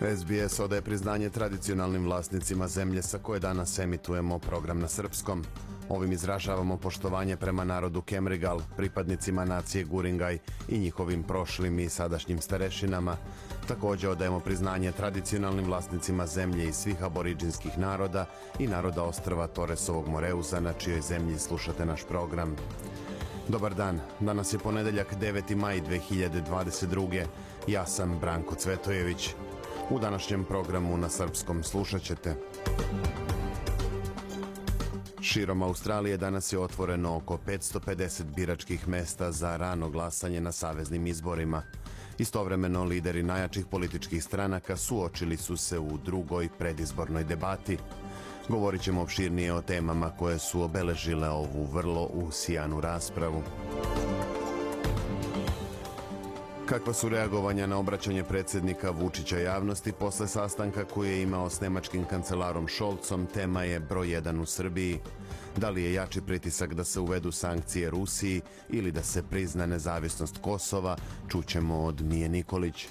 SBS odaje priznanje tradicionalnim vlasnicima zemlje sa koje danas emitujemo program na srpskom. Ovim izražavamo poštovanje prema narodu Kemrigal, pripadnicima nacije Guringaj i njihovim prošlim i sadašnjim starešinama. Također odajemo priznanje tradicionalnim vlasnicima zemlje i svih aboriđinskih naroda i naroda ostrava Toresovog Moreuza na čijoj zemlji slušate naš program. Dobar dan, danas je ponedeljak 9. maj 2022. Ja sam Branko Cvetojević. U današnjem programu na srpskom slušat ćete. Širom Australije danas je otvoreno oko 550 biračkih mesta za rano glasanje na saveznim izborima. Istovremeno lideri najjačih političkih stranaka suočili su se u drugoj predizbornoj debati. Govorit ćemo opširnije o temama koje su obeležile ovu vrlo usijanu raspravu. Kakva su reagovanja na obraćanje predsjednika Vučića javnosti posle sastanka koji je imao s nemačkim kancelarom Šolcom, tema je broj 1 u Srbiji. Da li je jači pritisak da se uvedu sankcije Rusiji ili da se prizna nezavisnost Kosova, čućemo od Mije Nikolić.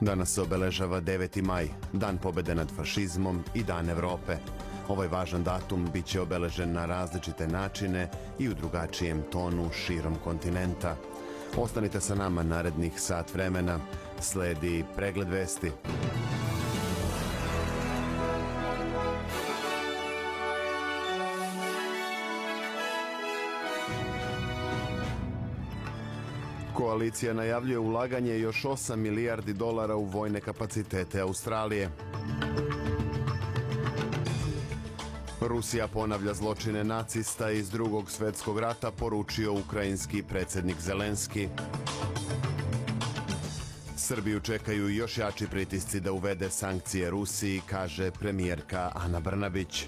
Danas se obeležava 9. maj, dan pobede nad fašizmom i dan Evrope. Ovaj važan datum bit će obeležen na različite načine i u drugačijem tonu širom kontinenta. Ostanite sa nama narednih sat vremena. Sledi pregled vesti. Koalicija najavljuje ulaganje još 8 milijardi dolara u vojne kapacitete Australije. Rusija ponavlja zločine nacista iz drugog svetskog rata, poručio ukrajinski predsjednik Zelenski. Srbiju čekaju još jači pritisci da uvede sankcije Rusiji, kaže premijerka Ana Brnabić.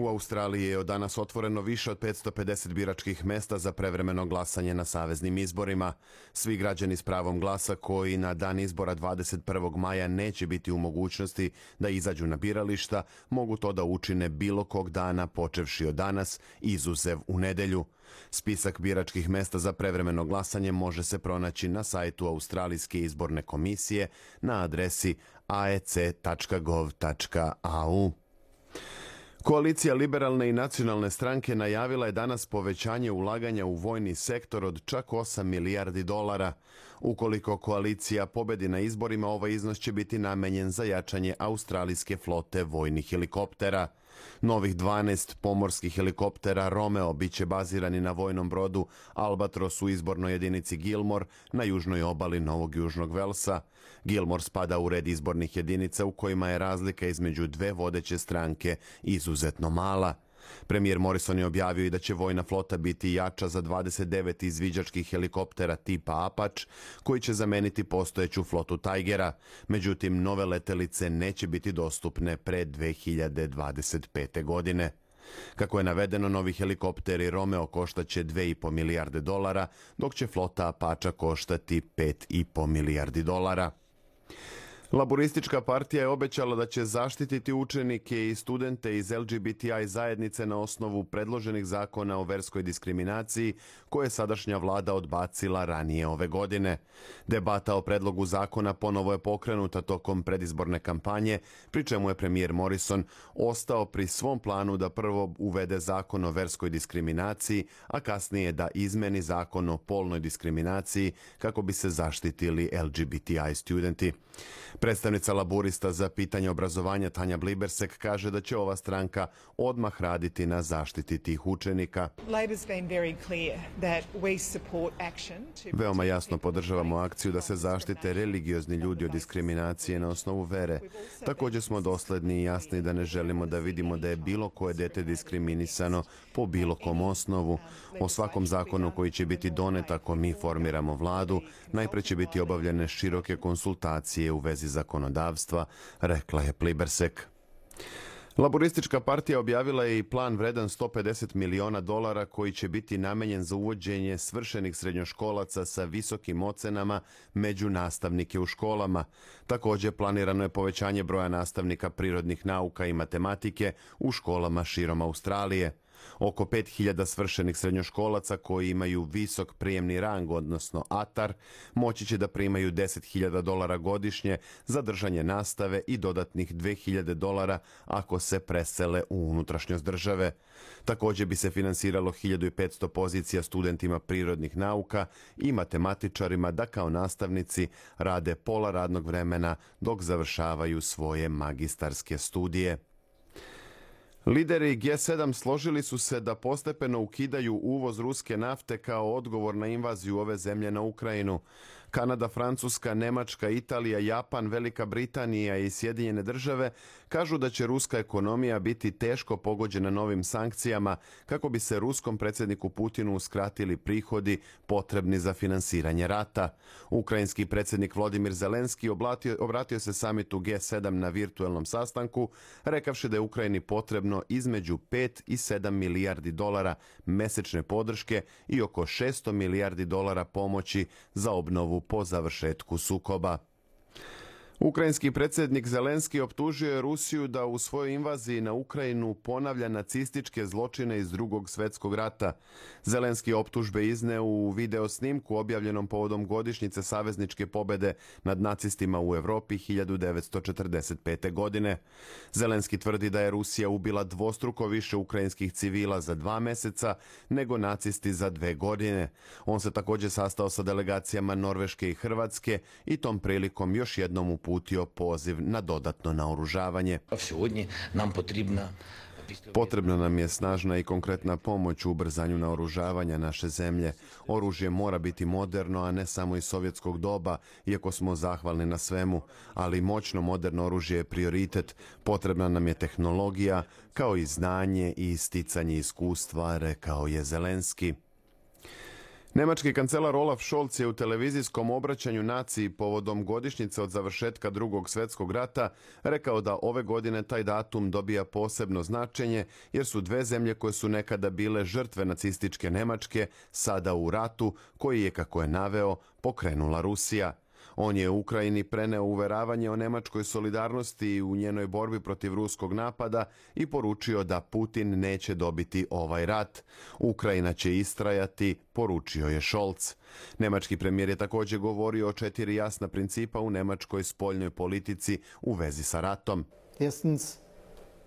U Australiji je od danas otvoreno više od 550 biračkih mesta za prevremeno glasanje na saveznim izborima. Svi građani s pravom glasa koji na dan izbora 21. maja neće biti u mogućnosti da izađu na birališta, mogu to da učine bilo kog dana počevši od danas, izuzev u nedelju. Spisak biračkih mesta za prevremeno glasanje može se pronaći na sajtu Australijske izborne komisije na adresi aec.gov.au. Koalicija liberalne i nacionalne stranke najavila je danas povećanje ulaganja u vojni sektor od čak 8 milijardi dolara. Ukoliko koalicija pobedi na izborima, ovaj iznos će biti namenjen za jačanje australijske flote vojnih helikoptera. Novih 12 pomorskih helikoptera Romeo biće bazirani na vojnom brodu Albatros u izbornoj jedinici Gilmore na južnoj obali Novog Južnog Velsa. Gilmore spada u red izbornih jedinica u kojima je razlika između dve vodeće stranke izuzetno mala. Premijer Morrison je objavio i da će vojna flota biti jača za 29 izviđačkih helikoptera tipa Apache, koji će zameniti postojeću flotu Tigera. Međutim, nove letelice neće biti dostupne pre 2025. godine. Kako je navedeno, novi helikopteri Romeo koštaće 2,5 milijarde dolara, dok će flota Apache koštati 5,5 milijardi dolara. Laboristička partija je obećala da će zaštititi učenike i studente iz LGBTI zajednice na osnovu predloženih zakona o verskoj diskriminaciji koje je sadašnja vlada odbacila ranije ove godine. Debata o predlogu zakona ponovo je pokrenuta tokom predizborne kampanje, pri čemu je premijer Morrison ostao pri svom planu da prvo uvede zakon o verskoj diskriminaciji, a kasnije da izmeni zakon o polnoj diskriminaciji kako bi se zaštitili LGBTI studenti. Predstavnica laburista za pitanje obrazovanja Tanja Blibersek kaže da će ova stranka odmah raditi na zaštiti tih učenika. Veoma jasno podržavamo akciju da se zaštite religiozni ljudi od diskriminacije na osnovu vere. Također smo dosledni i jasni da ne želimo da vidimo da je bilo koje dete diskriminisano po bilo kom osnovu. O svakom zakonu koji će biti donet ako mi formiramo vladu, najpre će biti obavljene široke konsultacije u vezi zakonodavstva, rekla je Plibersek. Laboristička partija objavila je i plan vredan 150 miliona dolara koji će biti namenjen za uvođenje svršenih srednjoškolaca sa visokim ocenama među nastavnike u školama. Također planirano je povećanje broja nastavnika prirodnih nauka i matematike u školama širom Australije. Oko 5000 svršenih srednjoškolaca koji imaju visok prijemni rang, odnosno ATAR, moći će da primaju 10.000 dolara godišnje za držanje nastave i dodatnih 2.000 dolara ako se presele u unutrašnjost države. Također bi se finansiralo 1500 pozicija studentima prirodnih nauka i matematičarima da kao nastavnici rade pola radnog vremena dok završavaju svoje magistarske studije. Lideri G7 složili su se da postepeno ukidaju uvoz ruske nafte kao odgovor na invaziju ove zemlje na Ukrajinu. Kanada, Francuska, Nemačka, Italija, Japan, Velika Britanija i Sjedinjene države kažu da će ruska ekonomija biti teško pogođena novim sankcijama kako bi se ruskom predsjedniku Putinu uskratili prihodi potrebni za finansiranje rata. Ukrajinski predsjednik Vladimir Zelenski oblatio, obratio se samitu G7 na virtualnom sastanku, rekavši da je Ukrajini potrebno između 5 i 7 milijardi dolara mesečne podrške i oko 600 milijardi dolara pomoći za obnovu po završetku sukoba. Ukrajinski predsjednik Zelenski optužio je Rusiju da u svojoj invaziji na Ukrajinu ponavlja nacističke zločine iz drugog svjetskog rata. Zelenski optužbe izne u video snimku objavljenom povodom godišnjice savezničke pobede nad nacistima u Europi 1945. godine. Zelenski tvrdi da je Rusija ubila dvostruko više ukrajinskih civila za dva meseca nego nacisti za dve godine. On se također sastao sa delegacijama Norveške i Hrvatske i tom prilikom još jednom uputio uputio poziv na dodatno naoružavanje. nam potrebna Potrebna nam je snažna i konkretna pomoć u ubrzanju naoružavanja naše zemlje. Oružje mora biti moderno, a ne samo iz sovjetskog doba, iako smo zahvalni na svemu, ali moćno moderno oružje je prioritet. Potrebna nam je tehnologija, kao i znanje i isticanje iskustva, rekao je Zelenski. Nemački kancelar Olaf Scholz je u televizijskom obraćanju naciji povodom godišnjice od završetka drugog svjetskog rata rekao da ove godine taj datum dobija posebno značenje jer su dve zemlje koje su nekada bile žrtve nacističke Nemačke sada u ratu koji je, kako je naveo, pokrenula Rusija. On je Ukrajini preneo uveravanje o nemačkoj solidarnosti u njenoj borbi protiv ruskog napada i poručio da Putin neće dobiti ovaj rat. Ukrajina će istrajati, poručio je Scholz. Nemački premijer je također govorio o četiri jasna principa u nemačkoj spoljnoj politici u vezi sa ratom. Erstens,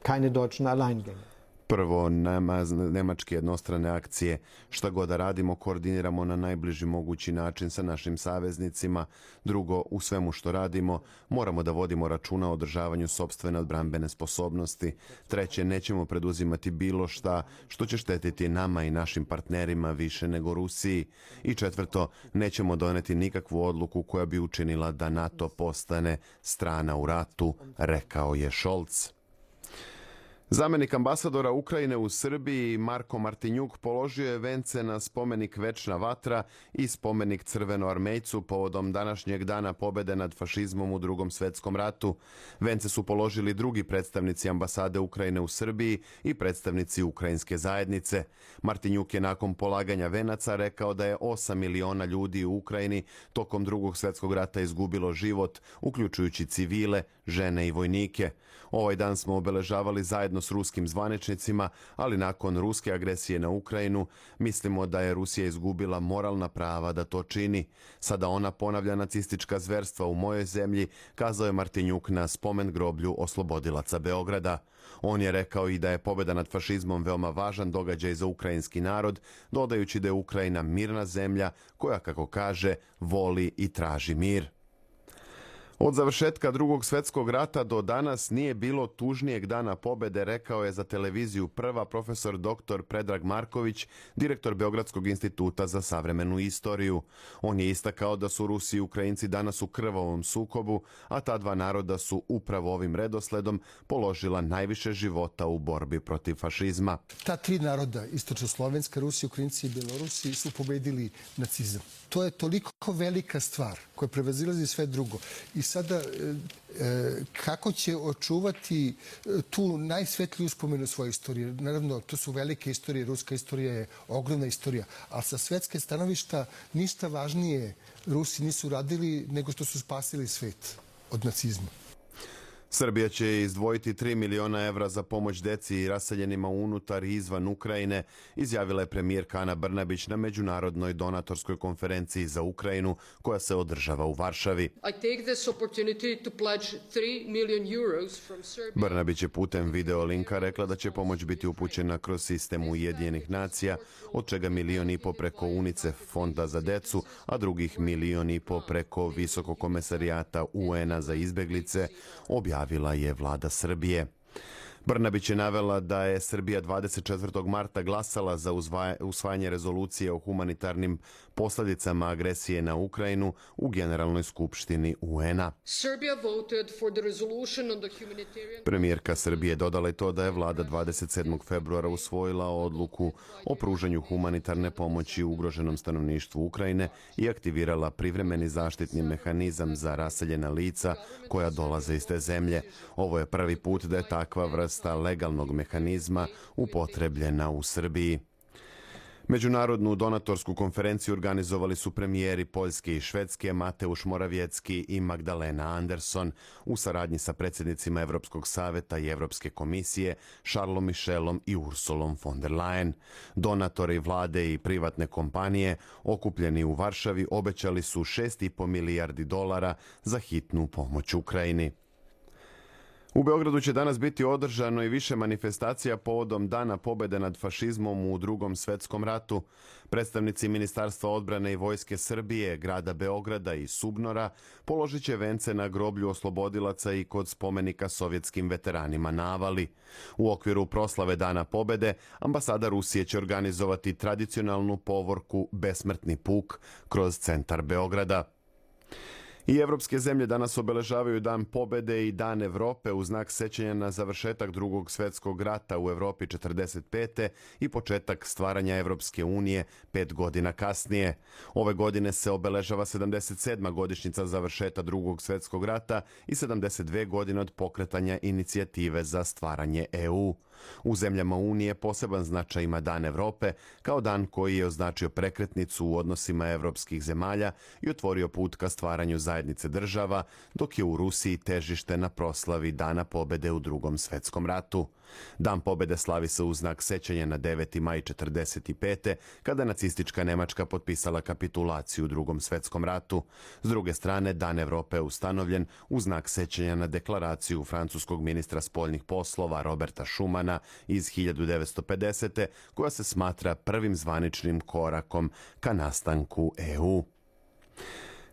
keine deutschen Alleingänge. Prvo, nema nemačke jednostrane akcije. Šta god da radimo, koordiniramo na najbliži mogući način sa našim saveznicima. Drugo, u svemu što radimo, moramo da vodimo računa o održavanju sobstvene odbrambene sposobnosti. Treće, nećemo preduzimati bilo šta što će štetiti nama i našim partnerima više nego Rusiji. I četvrto, nećemo doneti nikakvu odluku koja bi učinila da NATO postane strana u ratu, rekao je Scholz. Zamenik ambasadora Ukrajine u Srbiji Marko Martinjuk položio je vence na spomenik Večna vatra i spomenik Crveno armejcu povodom današnjeg dana pobede nad fašizmom u drugom svetskom ratu. Vence su položili drugi predstavnici ambasade Ukrajine u Srbiji i predstavnici ukrajinske zajednice. Martinjuk je nakon polaganja venaca rekao da je 8 miliona ljudi u Ukrajini tokom drugog svjetskog rata izgubilo život, uključujući civile, žene i vojnike. Ovaj dan smo obeležavali zajedno s ruskim zvaničnicima, ali nakon ruske agresije na Ukrajinu mislimo da je Rusija izgubila moralna prava da to čini. Sada ona ponavlja nacistička zverstva u mojoj zemlji, kazao je Martinjuk na spomen groblju oslobodilaca Beograda. On je rekao i da je pobjeda nad fašizmom veoma važan događaj za ukrajinski narod, dodajući da je Ukrajina mirna zemlja koja, kako kaže, voli i traži mir. Od završetka drugog svetskog rata do danas nije bilo tužnijeg dana pobede, rekao je za televiziju prva profesor dr. Predrag Marković, direktor Beogradskog instituta za savremenu istoriju. On je istakao da su Rusi i Ukrajinci danas u krvavom sukobu, a ta dva naroda su upravo ovim redosledom položila najviše života u borbi protiv fašizma. Ta tri naroda, istočno-slovenska, Rusi, Ukrajinci i Belorusi, su pobedili nacizam. To je toliko velika stvar koja prevazilazi sve drugo. I sada e, e, kako će očuvati e, tu najsvetliju uspomenu svoje istorije. Naravno, to su velike istorije, ruska istorija je ogromna istorija, ali sa svetske stanovišta ništa važnije Rusi nisu radili nego što su spasili svet od nacizma. Srbija će izdvojiti 3 miliona evra za pomoć deci i raseljenima unutar i izvan Ukrajine, izjavila je premijerka Ana Brnabić na međunarodnoj donatorskoj konferenciji za Ukrajinu koja se održava u Varšavi. Brnabić je putem video linka rekla da će pomoć biti upućena kroz sistem Ujedinjenih nacija, od čega milion i po preko UNICEF fonda za decu, a drugih milion i po preko Visokog komesarijata UN-a za izbeglice, objavila najavila je vlada Srbije. Brnabić je navela da je Srbija 24. marta glasala za usvajanje rezolucije o humanitarnim posledicama agresije na Ukrajinu u Generalnoj skupštini UN-a. Premijerka Srbije dodala je to da je vlada 27. februara usvojila odluku o pružanju humanitarne pomoći ugroženom stanovništvu Ukrajine i aktivirala privremeni zaštitni mehanizam za raseljena lica koja dolaze iz te zemlje. Ovo je prvi put da je takva vrsta legalnog mehanizma upotrebljena u Srbiji. Međunarodnu donatorsku konferenciju organizovali su premijeri Poljske i Švedske Mateuš Moravjecki i Magdalena Anderson u saradnji sa predsjednicima Evropskog saveta i Evropske komisije Charlesom Michelom i Ursulom von der Leyen. Donatori vlade i privatne kompanije okupljeni u Varšavi obećali su 6,5 milijardi dolara za hitnu pomoć Ukrajini. U Beogradu će danas biti održano i više manifestacija povodom Dana pobede nad fašizmom u drugom svetskom ratu. Predstavnici Ministarstva odbrane i Vojske Srbije, grada Beograda i Subnora položit će vence na groblju oslobodilaca i kod spomenika sovjetskim veteranima na Avali. U okviru proslave Dana pobede, ambasada Rusije će organizovati tradicionalnu povorku Besmrtni puk kroz centar Beograda. I evropske zemlje danas obeležavaju Dan pobede i Dan Evrope u znak sećanja na završetak drugog svetskog rata u Evropi 45. i početak stvaranja Evropske unije pet godina kasnije. Ove godine se obeležava 77. godišnjica završeta drugog svetskog rata i 72 godine od pokretanja inicijative za stvaranje EU. U zemljama Unije poseban značaj ima Dan Evrope, kao dan koji je označio prekretnicu u odnosima evropskih zemalja i otvorio put ka stvaranju zajednice država, dok je u Rusiji težište na proslavi Dana pobede u drugom svetskom ratu. Dan pobede slavi se u znak sećanja na 9. maj 45. kada nacistička Nemačka potpisala kapitulaciju u drugom svetskom ratu. S druge strane, Dan Evrope je ustanovljen u znak sećanja na deklaraciju francuskog ministra spoljnih poslova Roberta Schumana iz 1950. koja se smatra prvim zvaničnim korakom ka nastanku EU.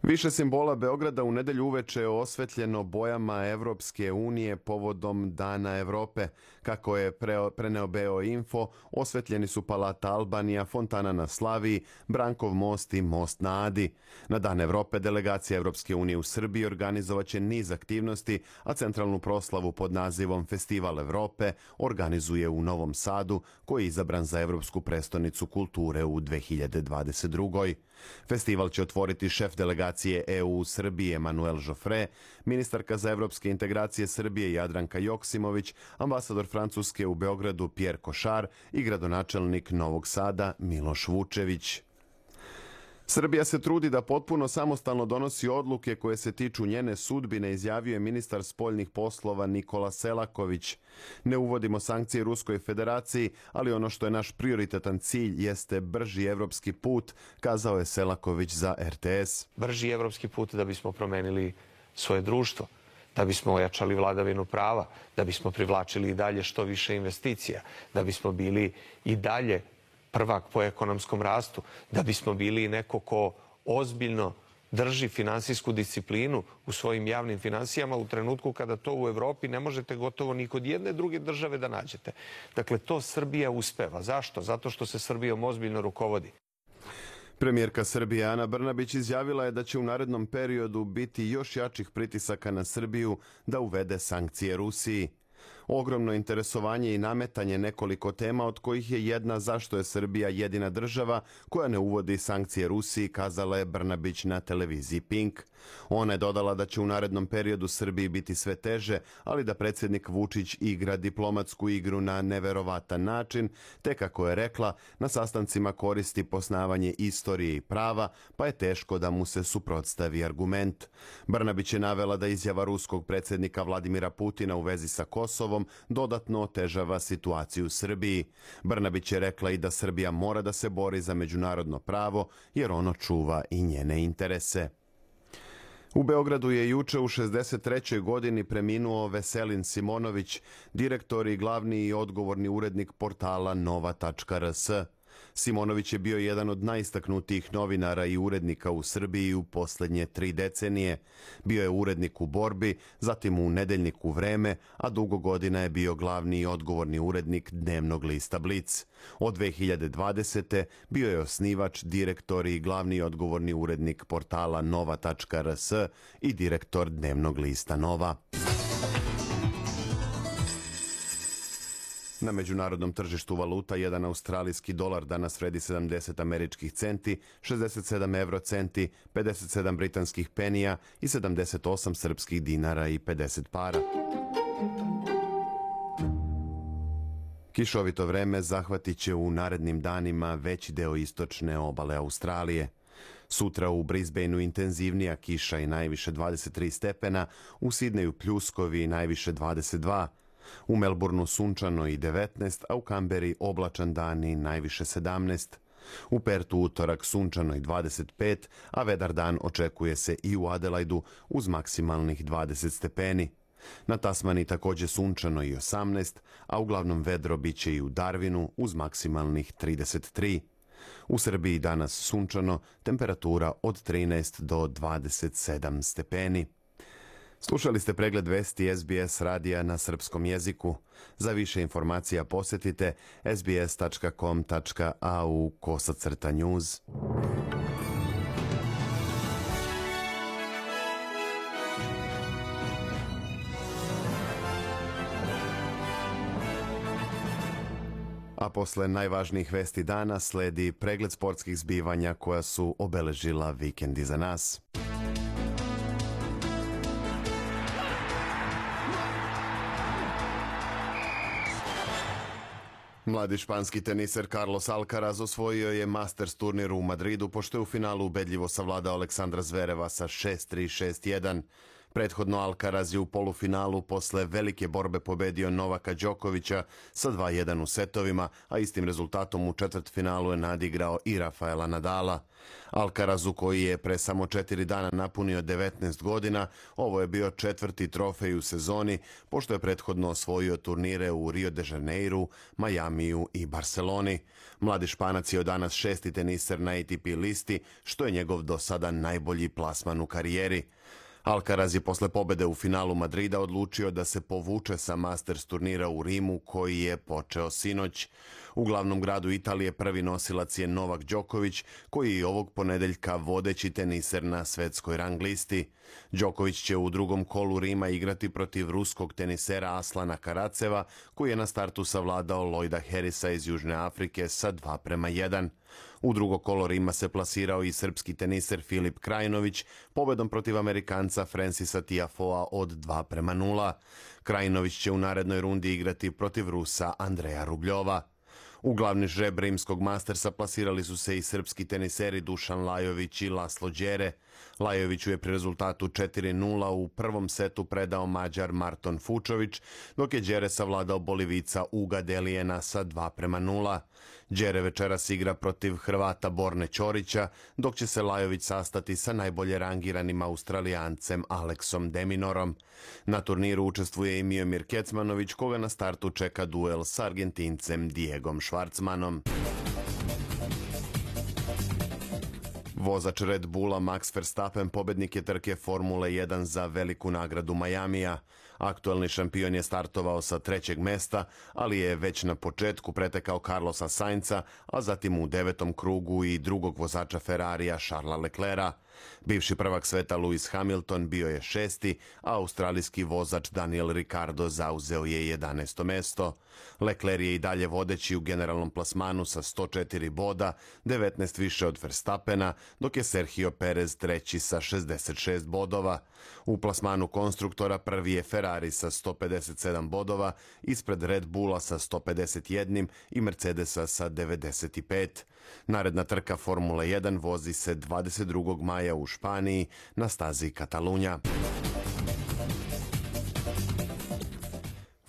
Više simbola Beograda u nedelju uveče je osvetljeno bojama Evropske unije povodom Dana Evrope. Kako je preneo Beo Info, osvetljeni su Palata Albanija, Fontana na Slaviji, Brankov most i Most na Adi. Na Dan Evrope delegacija Evropske unije u Srbiji organizovaće niz aktivnosti, a centralnu proslavu pod nazivom Festival Evrope organizuje u Novom Sadu, koji je izabran za Evropsku prestonicu kulture u 2022. Festival će otvoriti šef delegacije EU u Srbiji Emanuel Joffre, ministarka za evropske integracije Srbije Jadranka Joksimović, ambasador Francuske u Beogradu Pierre Košar i gradonačelnik Novog Sada Miloš Vučević. Srbija se trudi da potpuno samostalno donosi odluke koje se tiču njene sudbine, izjavio je ministar spoljnih poslova Nikola Selaković. Ne uvodimo sankcije Ruskoj federaciji, ali ono što je naš prioritetan cilj jeste brži evropski put, kazao je Selaković za RTS. Brži evropski put da bismo promenili svoje društvo da bismo ojačali vladavinu prava, da bismo privlačili i dalje što više investicija, da bismo bili i dalje prvak po ekonomskom rastu, da bismo bili neko ko ozbiljno drži finansijsku disciplinu u svojim javnim finansijama u trenutku kada to u Evropi ne možete gotovo ni kod jedne druge države da nađete. Dakle, to Srbija uspeva. Zašto? Zato što se Srbijom ozbiljno rukovodi. Premijerka Srbije Ana Brnabić izjavila je da će u narednom periodu biti još jačih pritisaka na Srbiju da uvede sankcije Rusiji. Ogromno interesovanje i nametanje nekoliko tema od kojih je jedna zašto je Srbija jedina država koja ne uvodi sankcije Rusiji, kazala je Brnabić na televiziji Pink. Ona je dodala da će u narednom periodu Srbiji biti sve teže, ali da predsjednik Vučić igra diplomatsku igru na neverovatan način, te kako je rekla, na sastancima koristi posnavanje istorije i prava, pa je teško da mu se suprotstavi argument. Brnabić je navela da izjava ruskog predsjednika Vladimira Putina u vezi sa Kosovom dodatno otežava situaciju u Srbiji. Brnabić je rekla i da Srbija mora da se bori za međunarodno pravo, jer ono čuva i njene interese. U Beogradu je juče u 63. godini preminuo Veselin Simonović, direktor i glavni i odgovorni urednik portala nova.rs. Simonović je bio jedan od najistaknutijih novinara i urednika u Srbiji u poslednje tri decenije. Bio je urednik u Borbi, zatim u Nedeljniku Vreme, a dugo godina je bio glavni i odgovorni urednik dnevnog lista Blic. Od 2020. bio je osnivač, direktor i glavni i odgovorni urednik portala nova.rs i direktor dnevnog lista Nova. Na međunarodnom tržištu valuta jedan australijski dolar danas vredi 70 američkih centi, 67 euro centi, 57 britanskih penija i 78 srpskih dinara i 50 para. Kišovito vreme zahvatit će u narednim danima veći deo istočne obale Australije. Sutra u Brisbaneu intenzivnija kiša i najviše 23 stepena, u Sidneju pljuskovi i najviše 22 U Melbourneu sunčano i 19, a u Kamberi oblačan dan i najviše 17. U Pertu utorak sunčano i 25, a vedar dan očekuje se i u Adelaidu uz maksimalnih 20 stepeni. Na Tasmani takođe sunčano i 18, a uglavnom vedro biće i u Darwinu uz maksimalnih 33. U Srbiji danas sunčano, temperatura od 13 do 27 stepeni. Slušali ste pregled vesti SBS radija na srpskom jeziku. Za više informacija posetite sbs.com.au kosacrta news. A posle najvažnijih vesti dana sledi pregled sportskih zbivanja koja su obeležila vikend iza nas. Mladi španski teniser Carlos Alcaraz osvojio je Masters turnir u Madridu pošto je u finalu ubedljivo savladao Aleksandra Zvereva sa 6-3, 6-1. Prethodno Alcaraz je u polufinalu posle velike borbe pobedio Novaka Đokovića sa 2-1 u setovima, a istim rezultatom u četvrtfinalu je nadigrao i Rafaela Nadala. Alcarazu koji je pre samo četiri dana napunio 19 godina, ovo je bio četvrti trofej u sezoni, pošto je prethodno osvojio turnire u Rio de Janeiro, Majamiju i Barceloni. Mladi Španac je od danas šesti teniser na ATP listi, što je njegov do sada najbolji plasman u karijeri. Alcaraz je posle pobede u finalu Madrida odlučio da se povuče sa Masters turnira u Rimu koji je počeo sinoć. U glavnom gradu Italije prvi nosilac je Novak Đoković, koji je ovog ponedeljka vodeći teniser na svetskoj rang listi. Đoković će u drugom kolu Rima igrati protiv ruskog tenisera Aslana Karaceva, koji je na startu savladao Lloyda Harrisa iz Južne Afrike sa 2 prema 1. U drugo kolo Rima se plasirao i srpski teniser Filip Krajinović pobedom protiv Amerikanca Francisa Tiafoa od 2 prema 0. Krajinović će u narednoj rundi igrati protiv Rusa Andreja Rubljova. U glavni žreb rimskog mastersa plasirali su se i srpski teniseri Dušan Lajović i Laslo Đere. Lajoviću je pri rezultatu 4-0 u prvom setu predao Mađar Marton Fučović, dok je Đere savladao Bolivica Uga Delijena sa 2 prema 0. Đere večeras igra protiv Hrvata Borne Ćorića, dok će se Lajović sastati sa najbolje rangiranim Australijancem Aleksom Deminorom. Na turniru učestvuje i Miomir Kecmanović, koga na startu čeka duel s Argentincem Diegom Švarcmanom. Vozač Red Bulla Max Verstappen pobednik je trke Formule 1 za veliku nagradu Majamija. Aktuelni šampion je startovao sa trećeg mesta, ali je već na početku pretekao Carlosa Sainca, a zatim u devetom krugu i drugog vozača Ferrarija Charlesa Leclerca. Bivši prvak sveta Lewis Hamilton bio je šesti, a australijski vozač Daniel Ricardo zauzeo je 11. mesto. Leclerc je i dalje vodeći u generalnom plasmanu sa 104 boda, 19 više od Verstappena, dok je Sergio Perez treći sa 66 bodova. U plasmanu konstruktora prvi je Ferrari sa 157 bodova, ispred Red Bulla sa 151 i Mercedesa sa 95. Naredna trka Formula 1 vozi se 22. maja u Španiji na stazi Katalunja.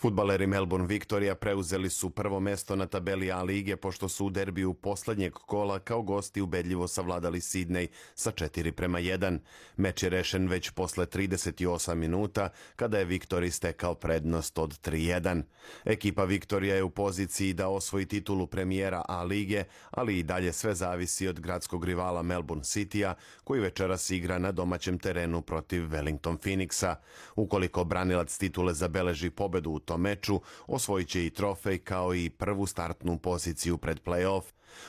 Futbaleri Melbourne Victoria preuzeli su prvo mesto na tabeli A lige pošto su u derbiju poslednjeg kola kao gosti ubedljivo savladali Sidney sa 4 prema 1. Meč je rešen već posle 38 minuta kada je Victory stekao prednost od 3-1. Ekipa Victoria je u poziciji da osvoji titulu premijera A lige, ali i dalje sve zavisi od gradskog rivala Melbourne Citya koji večeras igra na domaćem terenu protiv Wellington Phoenixa. Ukoliko branilac titule zabeleži pobedu u tom meču, osvojit će i trofej kao i prvu startnu poziciju pred play-off.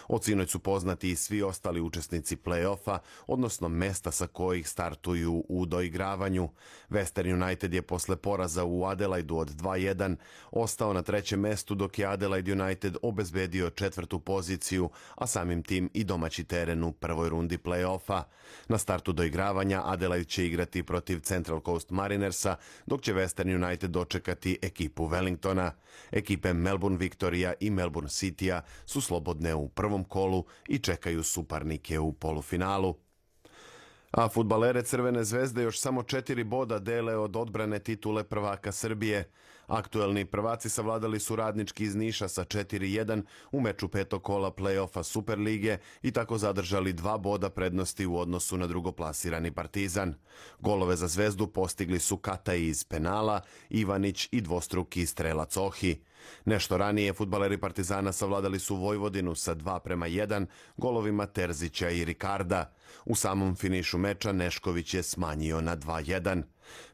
Od sinoć su poznati i svi ostali učesnici play-offa, odnosno mesta sa kojih startuju u doigravanju. Western United je posle poraza u Adelaidu od 2-1 ostao na trećem mestu dok je Adelaide United obezbedio četvrtu poziciju, a samim tim i domaći teren u prvoj rundi play-offa. Na startu doigravanja Adelaide će igrati protiv Central Coast Marinersa, dok će Western United dočekati ekipu Wellingtona. Ekipe Melbourne Victoria i Melbourne Citya su slobodne u prvom kolu i čekaju suparnike u polufinalu. A futbalere Crvene zvezde još samo četiri boda dele od odbrane titule prvaka Srbije. Aktuelni prvaci savladali su radnički iz Niša sa 4-1 u meču petog kola play-offa Superlige i tako zadržali dva boda prednosti u odnosu na drugoplasirani Partizan. Golove za zvezdu postigli su Kata iz penala, Ivanić i dvostruki strelac Ohi. Nešto ranije futbaleri Partizana savladali su Vojvodinu sa 2 prema 1 golovima Terzića i Rikarda. U samom finišu meča Nešković je smanjio na 2-1.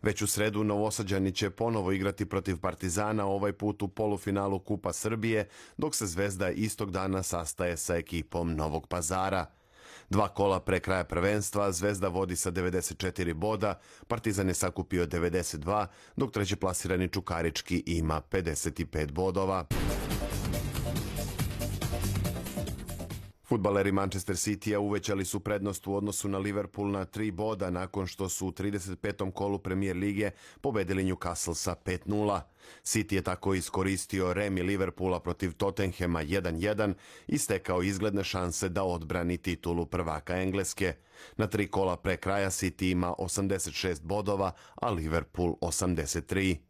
Već u sredu Novosađani će ponovo igrati protiv Partizana, ovaj put u polufinalu Kupa Srbije, dok se Zvezda istog dana sastaje sa ekipom Novog Pazara. Dva kola pre kraja prvenstva, Zvezda vodi sa 94 boda, Partizan je sakupio 92, dok treći plasirani Čukarički ima 55 bodova. Futbaleri Manchester City-a uvećali su prednost u odnosu na Liverpool na tri boda nakon što su u 35. kolu premijer lige pobedili Newcastle sa 5-0. City je tako iskoristio remi Liverpoola protiv Tottenhema 1-1 i stekao izgledne šanse da odbrani titulu prvaka Engleske. Na tri kola pre kraja City ima 86 bodova, a Liverpool 83.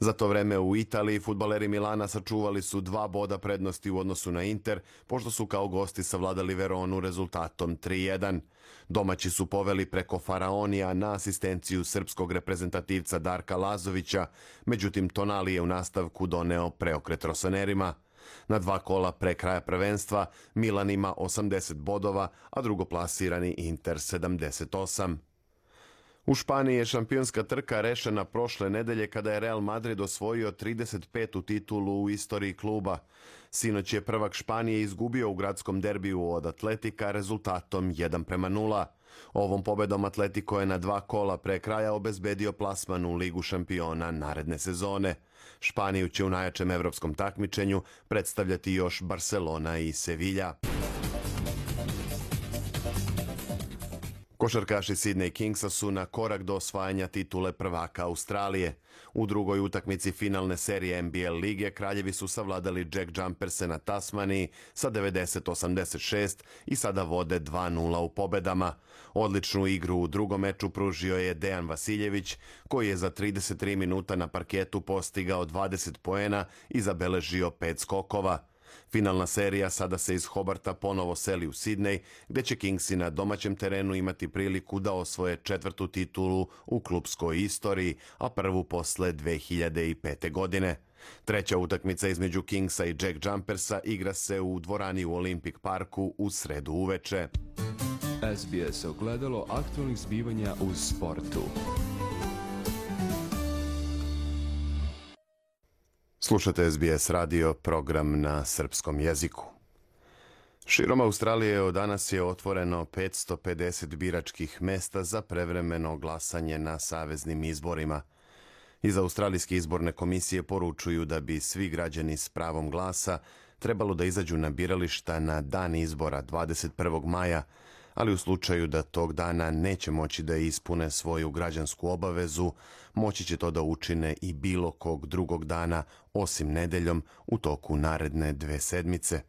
Za to vreme u Italiji futbaleri Milana sačuvali su dva boda prednosti u odnosu na Inter, pošto su kao gosti savladali Veronu rezultatom 3-1. Domaći su poveli preko Faraonija na asistenciju srpskog reprezentativca Darka Lazovića, međutim Tonali je u nastavku doneo preokret Rosanerima. Na dva kola pre kraja prvenstva Milan ima 80 bodova, a drugoplasirani Inter 78. U Španiji je šampionska trka rešena prošle nedelje kada je Real Madrid osvojio 35. titulu u istoriji kluba. Sinoć je prvak Španije izgubio u gradskom derbiju od Atletika rezultatom 1 prema 0. Ovom pobedom Atletico je na dva kola pre kraja obezbedio plasman u Ligu šampiona naredne sezone. Španiju će u najjačem evropskom takmičenju predstavljati još Barcelona i Sevilla. Košarkaši Sydney Kingsa su na korak do osvajanja titule prvaka Australije. U drugoj utakmici finalne serije NBL lige kraljevi su savladali Jack Jumperse na Tasmaniji sa 90-86 i sada vode 2-0 u pobedama. Odličnu igru u drugom meču pružio je Dejan Vasiljević, koji je za 33 minuta na parketu postigao 20 poena i zabeležio 5 skokova. Finalna serija sada se iz Hobarta ponovo seli u Sidney, gde će Kingsi na domaćem terenu imati priliku da osvoje četvrtu titulu u klubskoj istoriji, a prvu posle 2005. godine. Treća utakmica između Kingsa i Jack Jumpersa igra se u dvorani u Olympic Parku u sredu uveče. SBS ogledalo aktualnih zbivanja u sportu. Slušate SBS radio, program na srpskom jeziku. Širom Australije od danas je otvoreno 550 biračkih mesta za prevremeno glasanje na saveznim izborima. Iz Australijske izborne komisije poručuju da bi svi građani s pravom glasa trebalo da izađu na birališta na dan izbora 21. maja, ali u slučaju da tog dana neće moći da ispune svoju građansku obavezu, moći će to da učine i bilo kog drugog dana, osim nedeljom, u toku naredne dve sedmice.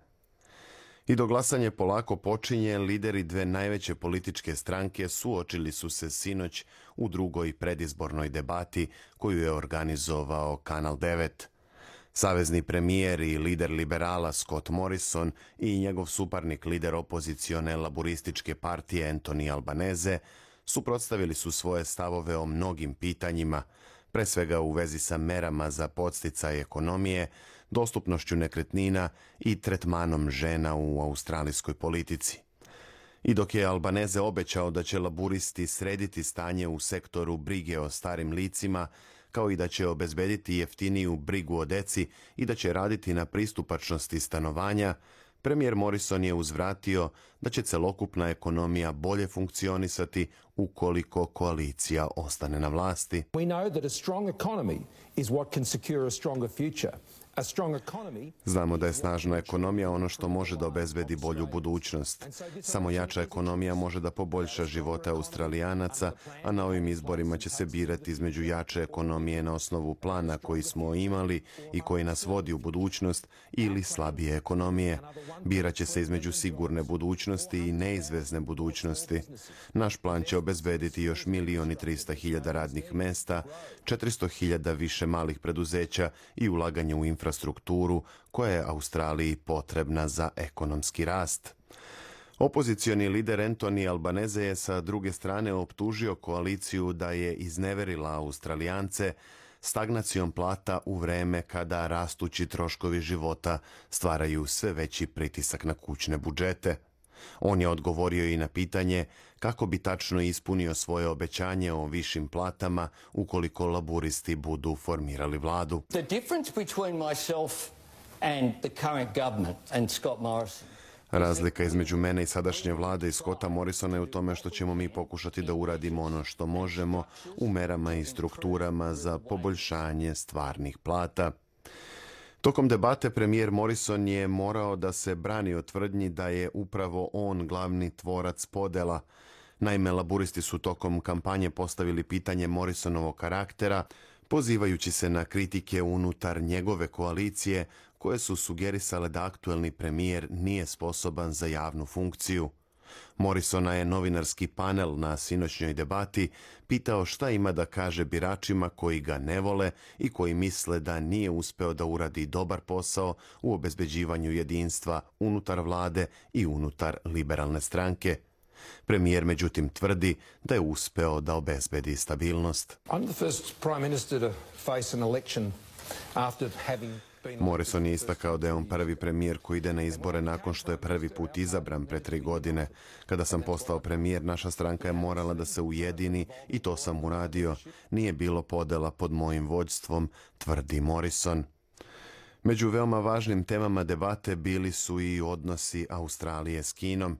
I do glasanje polako počinje, lideri dve najveće političke stranke suočili su se sinoć u drugoj predizbornoj debati koju je organizovao Kanal 9. Savezni premijer i lider liberala Scott Morrison i njegov suparnik lider opozicione laborističke partije Anthony Albanese suprotstavili su svoje stavove o mnogim pitanjima, pre svega u vezi sa merama za podsticaj ekonomije, dostupnošću nekretnina i tretmanom žena u australijskoj politici. I dok je Albaneze obećao da će laburisti srediti stanje u sektoru brige o starim licima, kao i da će obezbediti jeftiniju brigu o deci i da će raditi na pristupačnosti stanovanja, premijer Morrison je uzvratio da će celokupna ekonomija bolje funkcionisati ukoliko koalicija ostane na vlasti. We know that a strong economy is what can secure a stronger future. Znamo da je snažna ekonomija ono što može da obezbedi bolju budućnost. Samo jača ekonomija može da poboljša živote australijanaca, a na ovim izborima će se birati između jače ekonomije na osnovu plana koji smo imali i koji nas vodi u budućnost ili slabije ekonomije. Biraće se između sigurne budućnosti i neizvezne budućnosti. Naš plan će obezbediti još milion i trista hiljada radnih mesta, 400 hiljada više malih preduzeća i ulaganje u infrastrukturu infrastrukturu koja je Australiji potrebna za ekonomski rast. Opozicioni lider Anthony Albanese je sa druge strane optužio koaliciju da je izneverila Australijance stagnacijom plata u vreme kada rastući troškovi života stvaraju sve veći pritisak na kućne budžete. On je odgovorio i na pitanje kako bi tačno ispunio svoje obećanje o višim platama ukoliko laburisti budu formirali vladu. The difference between myself and the current government and Scott Morrison Razlika između mene i sadašnje vlade i Scotta Morrisona je u tome što ćemo mi pokušati da uradimo ono što možemo u merama i strukturama za poboljšanje stvarnih plata. Tokom debate premijer Morrison je morao da se brani od tvrdnji da je upravo on glavni tvorac podela. Naime, laburisti su tokom kampanje postavili pitanje Morrisonovog karaktera, pozivajući se na kritike unutar njegove koalicije koje su sugerisale da aktuelni premijer nije sposoban za javnu funkciju. Morrisona je novinarski panel na sinoćnjoj debati pitao šta ima da kaže biračima koji ga ne vole i koji misle da nije uspeo da uradi dobar posao u obezbeđivanju jedinstva unutar vlade i unutar liberalne stranke. Premijer međutim tvrdi da je uspeo da obezbedi stabilnost. I'm the first prime minister to face an election after having Morrison je istakao da je on prvi premijer koji ide na izbore nakon što je prvi put izabran pre tri godine. Kada sam postao premijer, naša stranka je morala da se ujedini i to sam uradio. Nije bilo podela pod mojim vođstvom, tvrdi Morrison. Među veoma važnim temama debate bili su i odnosi Australije s Kinom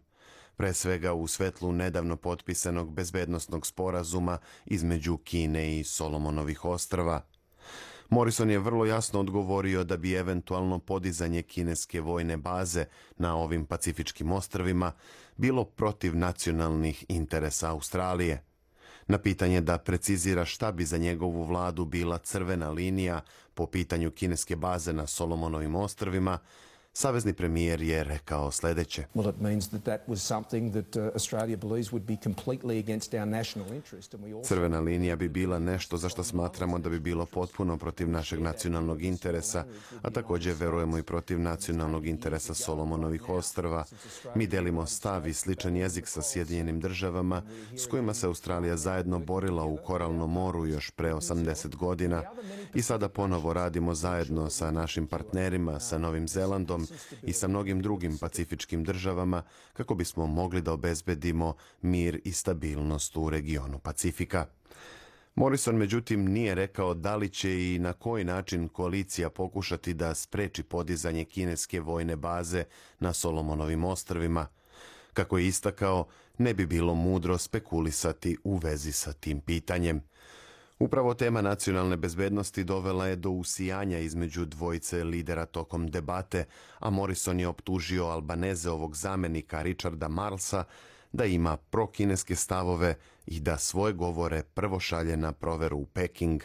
pre svega u svetlu nedavno potpisanog bezbednostnog sporazuma između Kine i Solomonovih ostrava. Morrison je vrlo jasno odgovorio da bi eventualno podizanje kineske vojne baze na ovim pacifičkim ostrvima bilo protiv nacionalnih interesa Australije. Na pitanje da precizira šta bi za njegovu vladu bila crvena linija po pitanju kineske baze na Solomonovim ostrvima, Savezni premijer je rekao sledeće. Well, it means that that was something that uh, Australia believes would be completely against our national interest. And we also... Crvena linija bi bila nešto za što smatramo da bi bilo potpuno protiv našeg nacionalnog interesa, a takođe verujemo i protiv nacionalnog interesa Solomonovih ostrva. Mi delimo stav i sličan jezik sa Sjedinjenim državama, s kojima se Australija zajedno borila u Koralnom moru još pre 80 godina i sada ponovo radimo zajedno sa našim partnerima, sa Novim Zelandom, i sa mnogim drugim pacifičkim državama kako bismo mogli da obezbedimo mir i stabilnost u regionu Pacifika. Morrison međutim nije rekao da li će i na koji način koalicija pokušati da spreči podizanje kineske vojne baze na Solomonovim ostrvima. Kako je istakao, ne bi bilo mudro spekulisati u vezi sa tim pitanjem. Upravo tema nacionalne bezbednosti dovela je do usijanja između dvojice lidera tokom debate, a Morrison je optužio Albaneze ovog zamenika Richarda Marlsa da ima prokineske stavove i da svoje govore prvo šalje na proveru u Peking.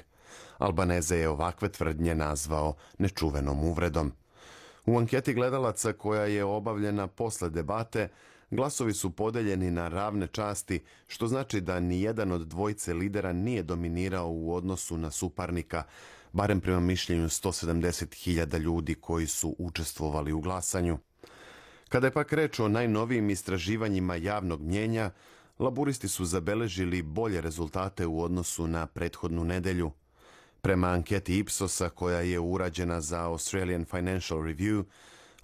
Albaneze je ovakve tvrdnje nazvao nečuvenom uvredom. U anketi gledalaca koja je obavljena posle debate, glasovi su podeljeni na ravne časti, što znači da ni jedan od dvojice lidera nije dominirao u odnosu na suparnika, barem prema mišljenju 170.000 ljudi koji su učestvovali u glasanju. Kada je pak reč o najnovijim istraživanjima javnog mnjenja, laburisti su zabeležili bolje rezultate u odnosu na prethodnu nedelju. Prema anketi Ipsosa koja je urađena za Australian Financial Review,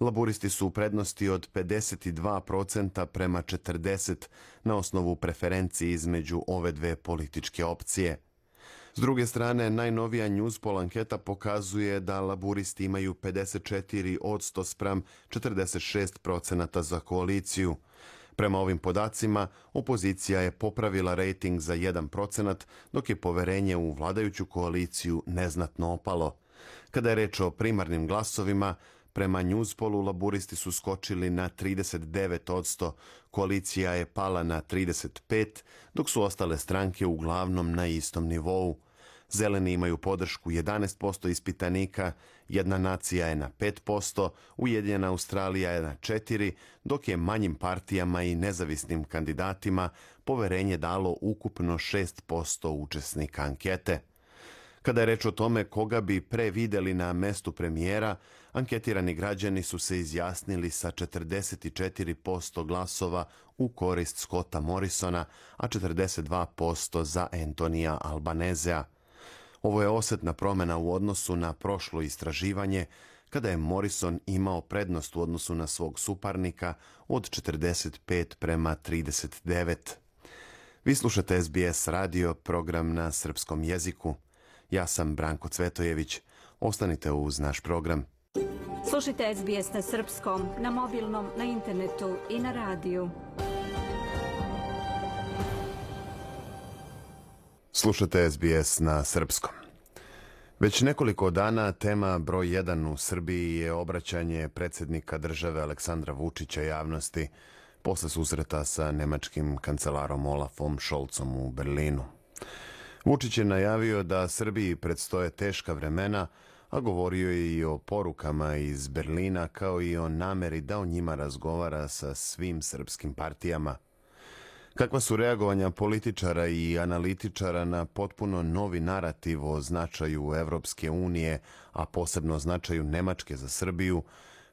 laburisti su u prednosti od 52% prema 40% na osnovu preferenciji između ove dve političke opcije – S druge strane, najnovija Newspol anketa pokazuje da laburisti imaju 54 od 100 spram 46 procenata za koaliciju. Prema ovim podacima, opozicija je popravila rating za 1 procenat, dok je poverenje u vladajuću koaliciju neznatno opalo. Kada je reč o primarnim glasovima, Prema Newspolu laburisti su skočili na 39 odsto, koalicija je pala na 35, dok su ostale stranke uglavnom na istom nivou. Zeleni imaju podršku 11% ispitanika, jedna nacija je na 5%, Ujedinjena Australija je na 4%, dok je manjim partijama i nezavisnim kandidatima poverenje dalo ukupno 6% učesnika ankete. Kada je reč o tome koga bi pre videli na mestu premijera, anketirani građani su se izjasnili sa 44% glasova u korist Scotta Morrisona, a 42% za Antonija Albanezea. Ovo je osetna promena u odnosu na prošlo istraživanje, kada je Morrison imao prednost u odnosu na svog suparnika od 45 prema 39. Vi slušate SBS radio, program na srpskom jeziku. Ja sam Branko Cvetojević. Ostanite uz naš program. Slušajte SBS na srpskom, na mobilnom, na internetu i na radiju. Slušate SBS na srpskom. Već nekoliko dana tema broj 1 u Srbiji je obraćanje predsjednika države Aleksandra Vučića javnosti posle susreta sa nemačkim kancelarom Olafom Šolcom u Berlinu. Vučić je najavio da Srbiji predstoje teška vremena, a govorio je i o porukama iz Berlina kao i o nameri da o njima razgovara sa svim srpskim partijama – Kakva su reagovanja političara i analitičara na potpuno novi narativ o značaju Evropske unije, a posebno značaju Nemačke za Srbiju,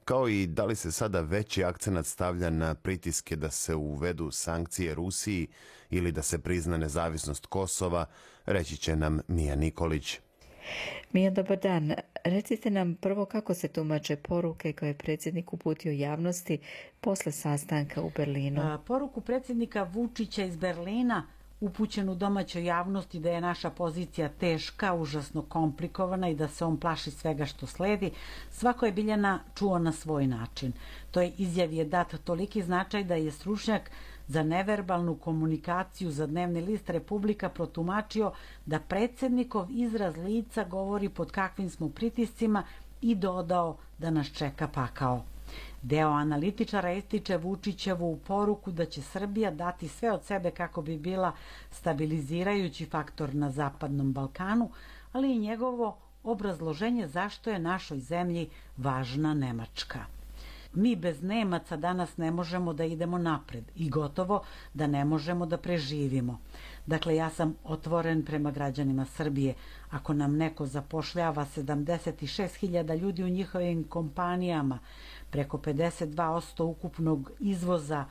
kao i da li se sada veći akcenat stavlja na pritiske da se uvedu sankcije Rusiji ili da se prizna nezavisnost Kosova, reći će nam Mija Nikolić. Mija, dobar dan. Recite nam prvo kako se tumače poruke koje je predsjednik uputio javnosti posle sastanka u Berlinu. Poruku predsjednika Vučića iz Berlina upućenu domaćoj javnosti da je naša pozicija teška, užasno komplikovana i da se on plaši svega što sledi, svako je Biljana čuo na svoj način. To je izjav je dat toliki značaj da je stručnjak za neverbalnu komunikaciju za dnevni list Republika protumačio da predsednikov izraz lica govori pod kakvim smo pritiscima i dodao da nas čeka pakao. Deo analitičara ističe Vučićevu poruku da će Srbija dati sve od sebe kako bi bila stabilizirajući faktor na Zapadnom Balkanu, ali i njegovo obrazloženje zašto je našoj zemlji važna Nemačka mi bez Nemaca danas ne možemo da idemo napred i gotovo da ne možemo da preživimo. Dakle, ja sam otvoren prema građanima Srbije. Ako nam neko zapošljava 76.000 ljudi u njihovim kompanijama, preko 52% ukupnog izvoza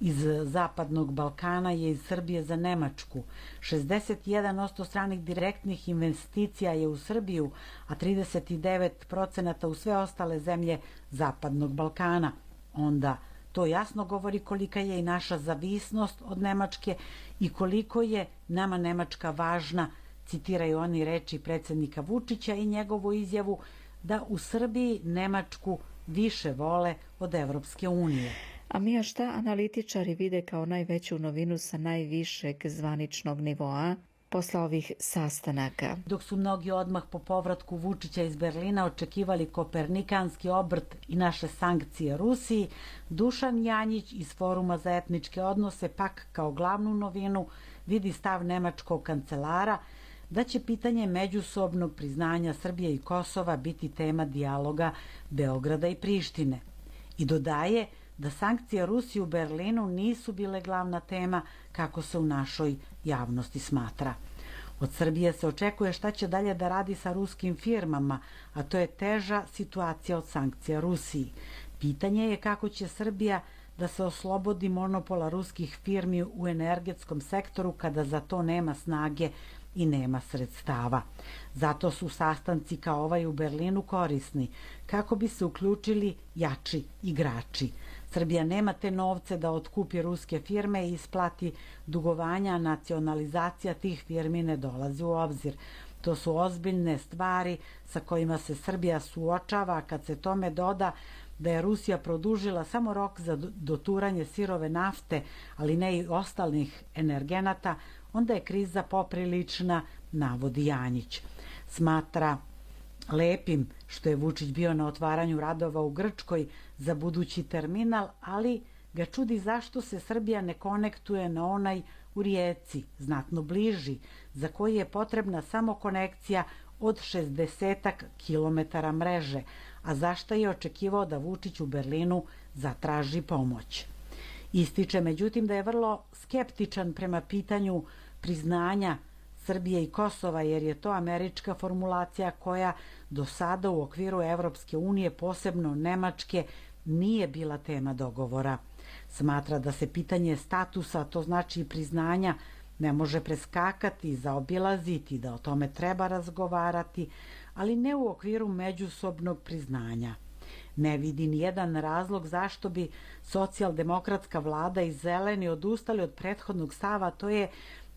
iz Zapadnog Balkana je iz Srbije za Nemačku. 61% stranih direktnih investicija je u Srbiju, a 39% u sve ostale zemlje Zapadnog Balkana. Onda to jasno govori kolika je i naša zavisnost od Nemačke i koliko je nama Nemačka važna, citiraju oni reči predsednika Vučića i njegovu izjavu da u Srbiji Nemačku više vole od Evropske unije. A Mija, šta analitičari vide kao najveću novinu sa najvišeg zvaničnog nivoa posle ovih sastanaka? Dok su mnogi odmah po povratku Vučića iz Berlina očekivali kopernikanski obrt i naše sankcije Rusiji, Dušan Janjić iz Foruma za etničke odnose pak kao glavnu novinu vidi stav nemačkog kancelara da će pitanje međusobnog priznanja Srbije i Kosova biti tema dijaloga Beograda i Prištine. I dodaje da sankcije Rusije u Berlinu nisu bile glavna tema kako se u našoj javnosti smatra. Od Srbije se očekuje šta će dalje da radi sa ruskim firmama, a to je teža situacija od sankcija Rusiji. Pitanje je kako će Srbija da se oslobodi monopola ruskih firmi u energetskom sektoru kada za to nema snage i nema sredstava. Zato su sastanci kao ovaj u Berlinu korisni, kako bi se uključili jači igrači. Srbija nema te novce da otkupi ruske firme i isplati dugovanja, nacionalizacija tih firmi ne dolazi u obzir. To su ozbiljne stvari sa kojima se Srbija suočava kad se tome doda da je Rusija produžila samo rok za doturanje sirove nafte, ali ne i ostalih energenata, onda je kriza poprilična, navodi Janjić. Smatra lepim što je Vučić bio na otvaranju radova u Grčkoj za budući terminal, ali ga čudi zašto se Srbija ne konektuje na onaj u Rijeci, znatno bliži, za koji je potrebna samo konekcija od 60 kilometara mreže, a zašto je očekivao da Vučić u Berlinu zatraži pomoć. Ističe međutim da je vrlo skeptičan prema pitanju priznanja Srbije i Kosova jer je to američka formulacija koja do sada u okviru Evropske unije, posebno Nemačke, nije bila tema dogovora. Smatra da se pitanje statusa, to znači priznanja, ne može preskakati, zaobilaziti, da o tome treba razgovarati, ali ne u okviru međusobnog priznanja. Ne vidi ni jedan razlog zašto bi socijaldemokratska vlada i zeleni odustali od prethodnog stava, to je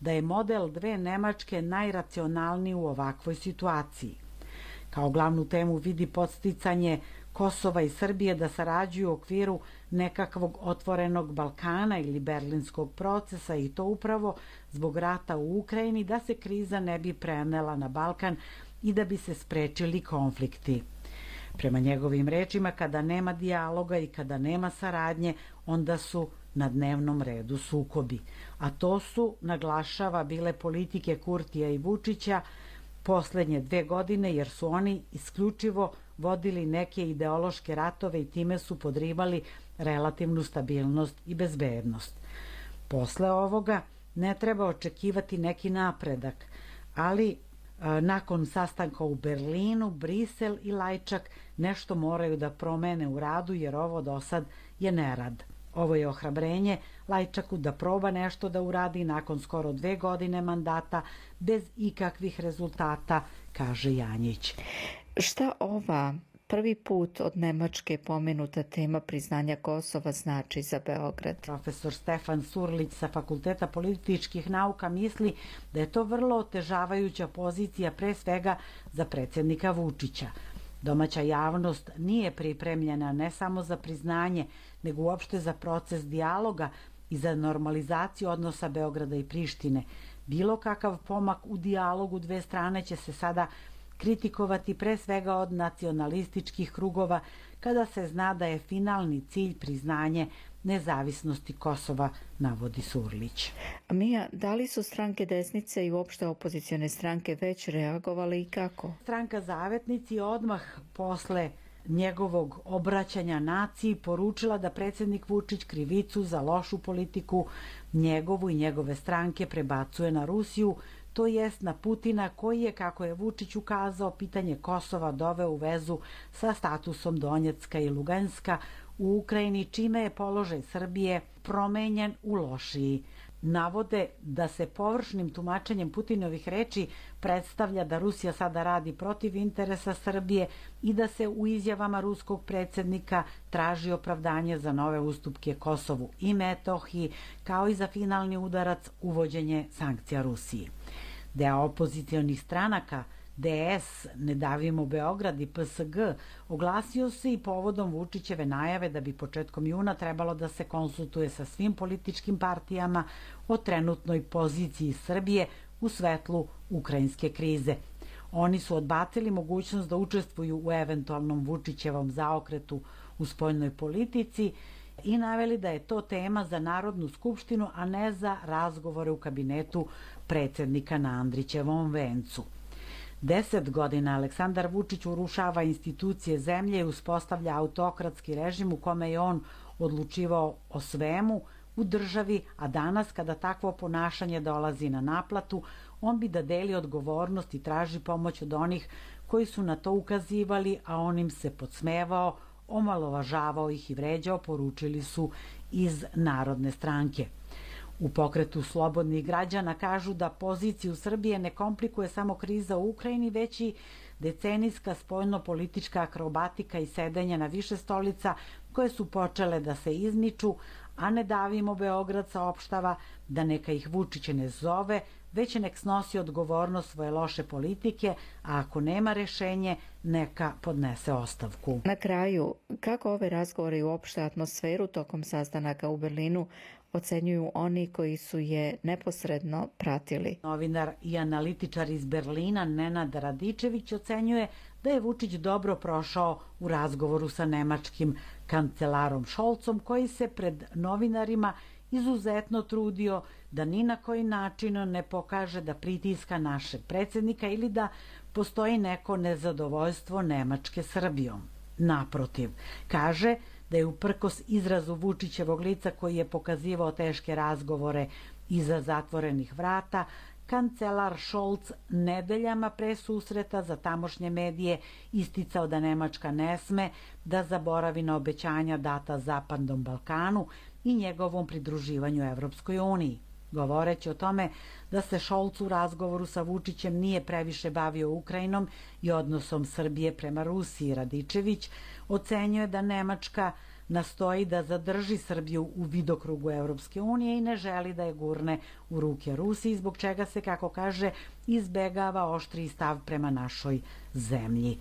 da je model dve Nemačke najracionalniji u ovakvoj situaciji. Kao glavnu temu vidi podsticanje Kosova i Srbije da sarađuju u okviru nekakvog otvorenog Balkana ili berlinskog procesa i to upravo zbog rata u Ukrajini da se kriza ne bi prenela na Balkan i da bi se sprečili konflikti. Prema njegovim rečima, kada nema dijaloga i kada nema saradnje, onda su na dnevnom redu sukobi. A to su, naglašava, bile politike Kurtija i Vučića poslednje dve godine, jer su oni isključivo vodili neke ideološke ratove i time su podrivali relativnu stabilnost i bezbednost. Posle ovoga ne treba očekivati neki napredak, ali nakon sastanka u Berlinu, Brisel i Lajčak nešto moraju da promene u radu jer ovo do sad je nerad. Ovo je ohrabrenje Lajčaku da proba nešto da uradi nakon skoro dve godine mandata bez ikakvih rezultata, kaže Janjić. Šta ova prvi put od Nemačke pomenuta tema priznanja Kosova znači za Beograd. Profesor Stefan Surlić sa Fakulteta političkih nauka misli da je to vrlo otežavajuća pozicija pre svega za predsjednika Vučića. Domaća javnost nije pripremljena ne samo za priznanje, nego uopšte za proces dijaloga i za normalizaciju odnosa Beograda i Prištine. Bilo kakav pomak u dijalogu dve strane će se sada kritikovati pre svega od nacionalističkih krugova kada se zna da je finalni cilj priznanje nezavisnosti Kosova, navodi Surlić. Mija, da li su stranke desnice i uopšte opozicione stranke već reagovale i kako? Stranka Zavetnici odmah posle njegovog obraćanja naciji poručila da predsednik Vučić krivicu za lošu politiku njegovu i njegove stranke prebacuje na Rusiju, to jest na Putina koji je, kako je Vučić ukazao, pitanje Kosova doveo u vezu sa statusom Donjecka i Luganska u Ukrajini, čime je položaj Srbije promenjen u lošiji navode da se površnim tumačenjem Putinovih reči predstavlja da Rusija sada radi protiv interesa Srbije i da se u izjavama ruskog predsednika traži opravdanje za nove ustupke Kosovu i Metohiji, kao i za finalni udarac uvođenje sankcija Rusiji. Deo opozicionih stranaka – DS, Ne davimo Beograd i PSG oglasio se i povodom Vučićeve najave da bi početkom juna trebalo da se konsultuje sa svim političkim partijama o trenutnoj poziciji Srbije u svetlu ukrajinske krize. Oni su odbacili mogućnost da učestvuju u eventualnom Vučićevom zaokretu u spoljnoj politici i naveli da je to tema za Narodnu skupštinu, a ne za razgovore u kabinetu predsednika na Andrićevom vencu. Deset godina Aleksandar Vučić urušava institucije zemlje i uspostavlja autokratski režim u kome je on odlučivao o svemu u državi, a danas kada takvo ponašanje dolazi na naplatu, on bi da deli odgovornost i traži pomoć od onih koji su na to ukazivali, a on im se podsmevao, omalovažavao ih i vređao, poručili su iz Narodne stranke. U pokretu slobodnih građana kažu da poziciju Srbije ne komplikuje samo kriza u Ukrajini, već i decenijska spoljno-politička akrobatika i sedenje na više stolica koje su počele da se izmiču, a ne davimo Beograd saopštava da neka ih Vučić ne zove, već nek snosi odgovornost svoje loše politike, a ako nema rešenje, neka podnese ostavku. Na kraju, kako ove razgovore i uopšte atmosferu tokom sastanaka u Berlinu ocenjuju oni koji su je neposredno pratili. Novinar i analitičar iz Berlina Nenad Radičević ocenjuje da je Vučić dobro prošao u razgovoru sa nemačkim kancelarom Šolcom koji se pred novinarima izuzetno trudio da ni na koji način ne pokaže da pritiska našeg predsednika ili da postoji neko nezadovoljstvo Nemačke Srbijom. Naprotiv, kaže da je uprkos izrazu Vučićevog lica koji je pokazivao teške razgovore iza zatvorenih vrata, kancelar Scholz nedeljama pre susreta za tamošnje medije isticao da Nemačka ne sme da zaboravi na obećanja data Zapadnom Balkanu i njegovom pridruživanju Evropskoj uniji. Govoreći o tome da se Šolc u razgovoru sa Vučićem nije previše bavio Ukrajinom i odnosom Srbije prema Rusiji, Radičević ocenjuje da Nemačka nastoji da zadrži Srbiju u vidokrugu Evropske unije i ne želi da je gurne u ruke Rusiji, zbog čega se, kako kaže, izbegava oštri stav prema našoj zemlji.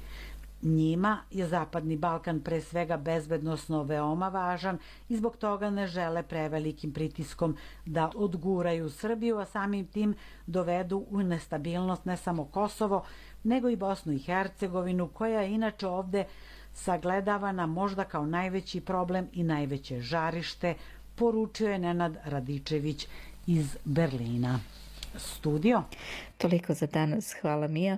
Njima je Zapadni Balkan pre svega bezbednostno veoma važan i zbog toga ne žele prevelikim pritiskom da odguraju Srbiju, a samim tim dovedu u nestabilnost ne samo Kosovo, nego i Bosnu i Hercegovinu, koja je inače ovde sagledavana možda kao najveći problem i najveće žarište, poručio je Nenad Radičević iz Berlina. Studio. Toliko za danas. Hvala Mija.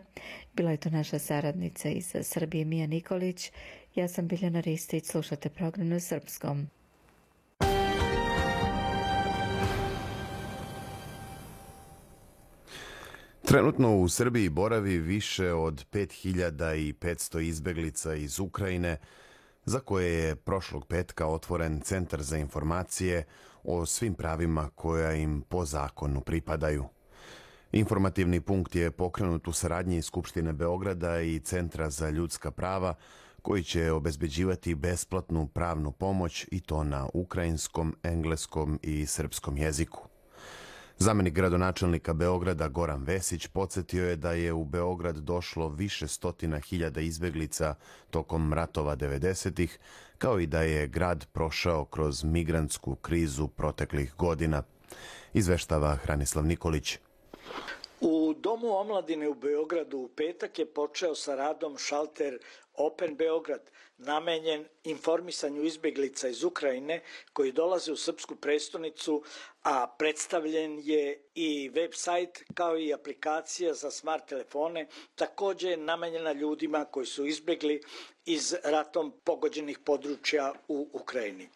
Bila je to naša saradnica iz Srbije Mija Nikolić. Ja sam Biljana Ristić. Slušate program na srpskom. Trenutno u Srbiji boravi više od 5500 izbeglica iz Ukrajine, za koje je prošlog petka otvoren Centar za informacije o svim pravima koja im po zakonu pripadaju. Informativni punkt je pokrenut u saradnji Skupštine Beograda i Centra za ljudska prava, koji će obezbeđivati besplatnu pravnu pomoć i to na ukrajinskom, engleskom i srpskom jeziku. Zamenik gradonačelnika Beograda Goran Vesić podsjetio je da je u Beograd došlo više stotina hiljada izbeglica tokom ratova 90-ih, kao i da je grad prošao kroz migrantsku krizu proteklih godina. Izveštava Hranislav Nikolić. U Domu omladine u Beogradu u petak je počeo sa radom šalter Open Beograd, namenjen informisanju izbeglica iz Ukrajine koji dolaze u srpsku prestonicu, a predstavljen je i web sajt kao i aplikacija za smart telefone, takođe namenjena ljudima koji su izbegli iz ratom pogođenih područja u Ukrajini.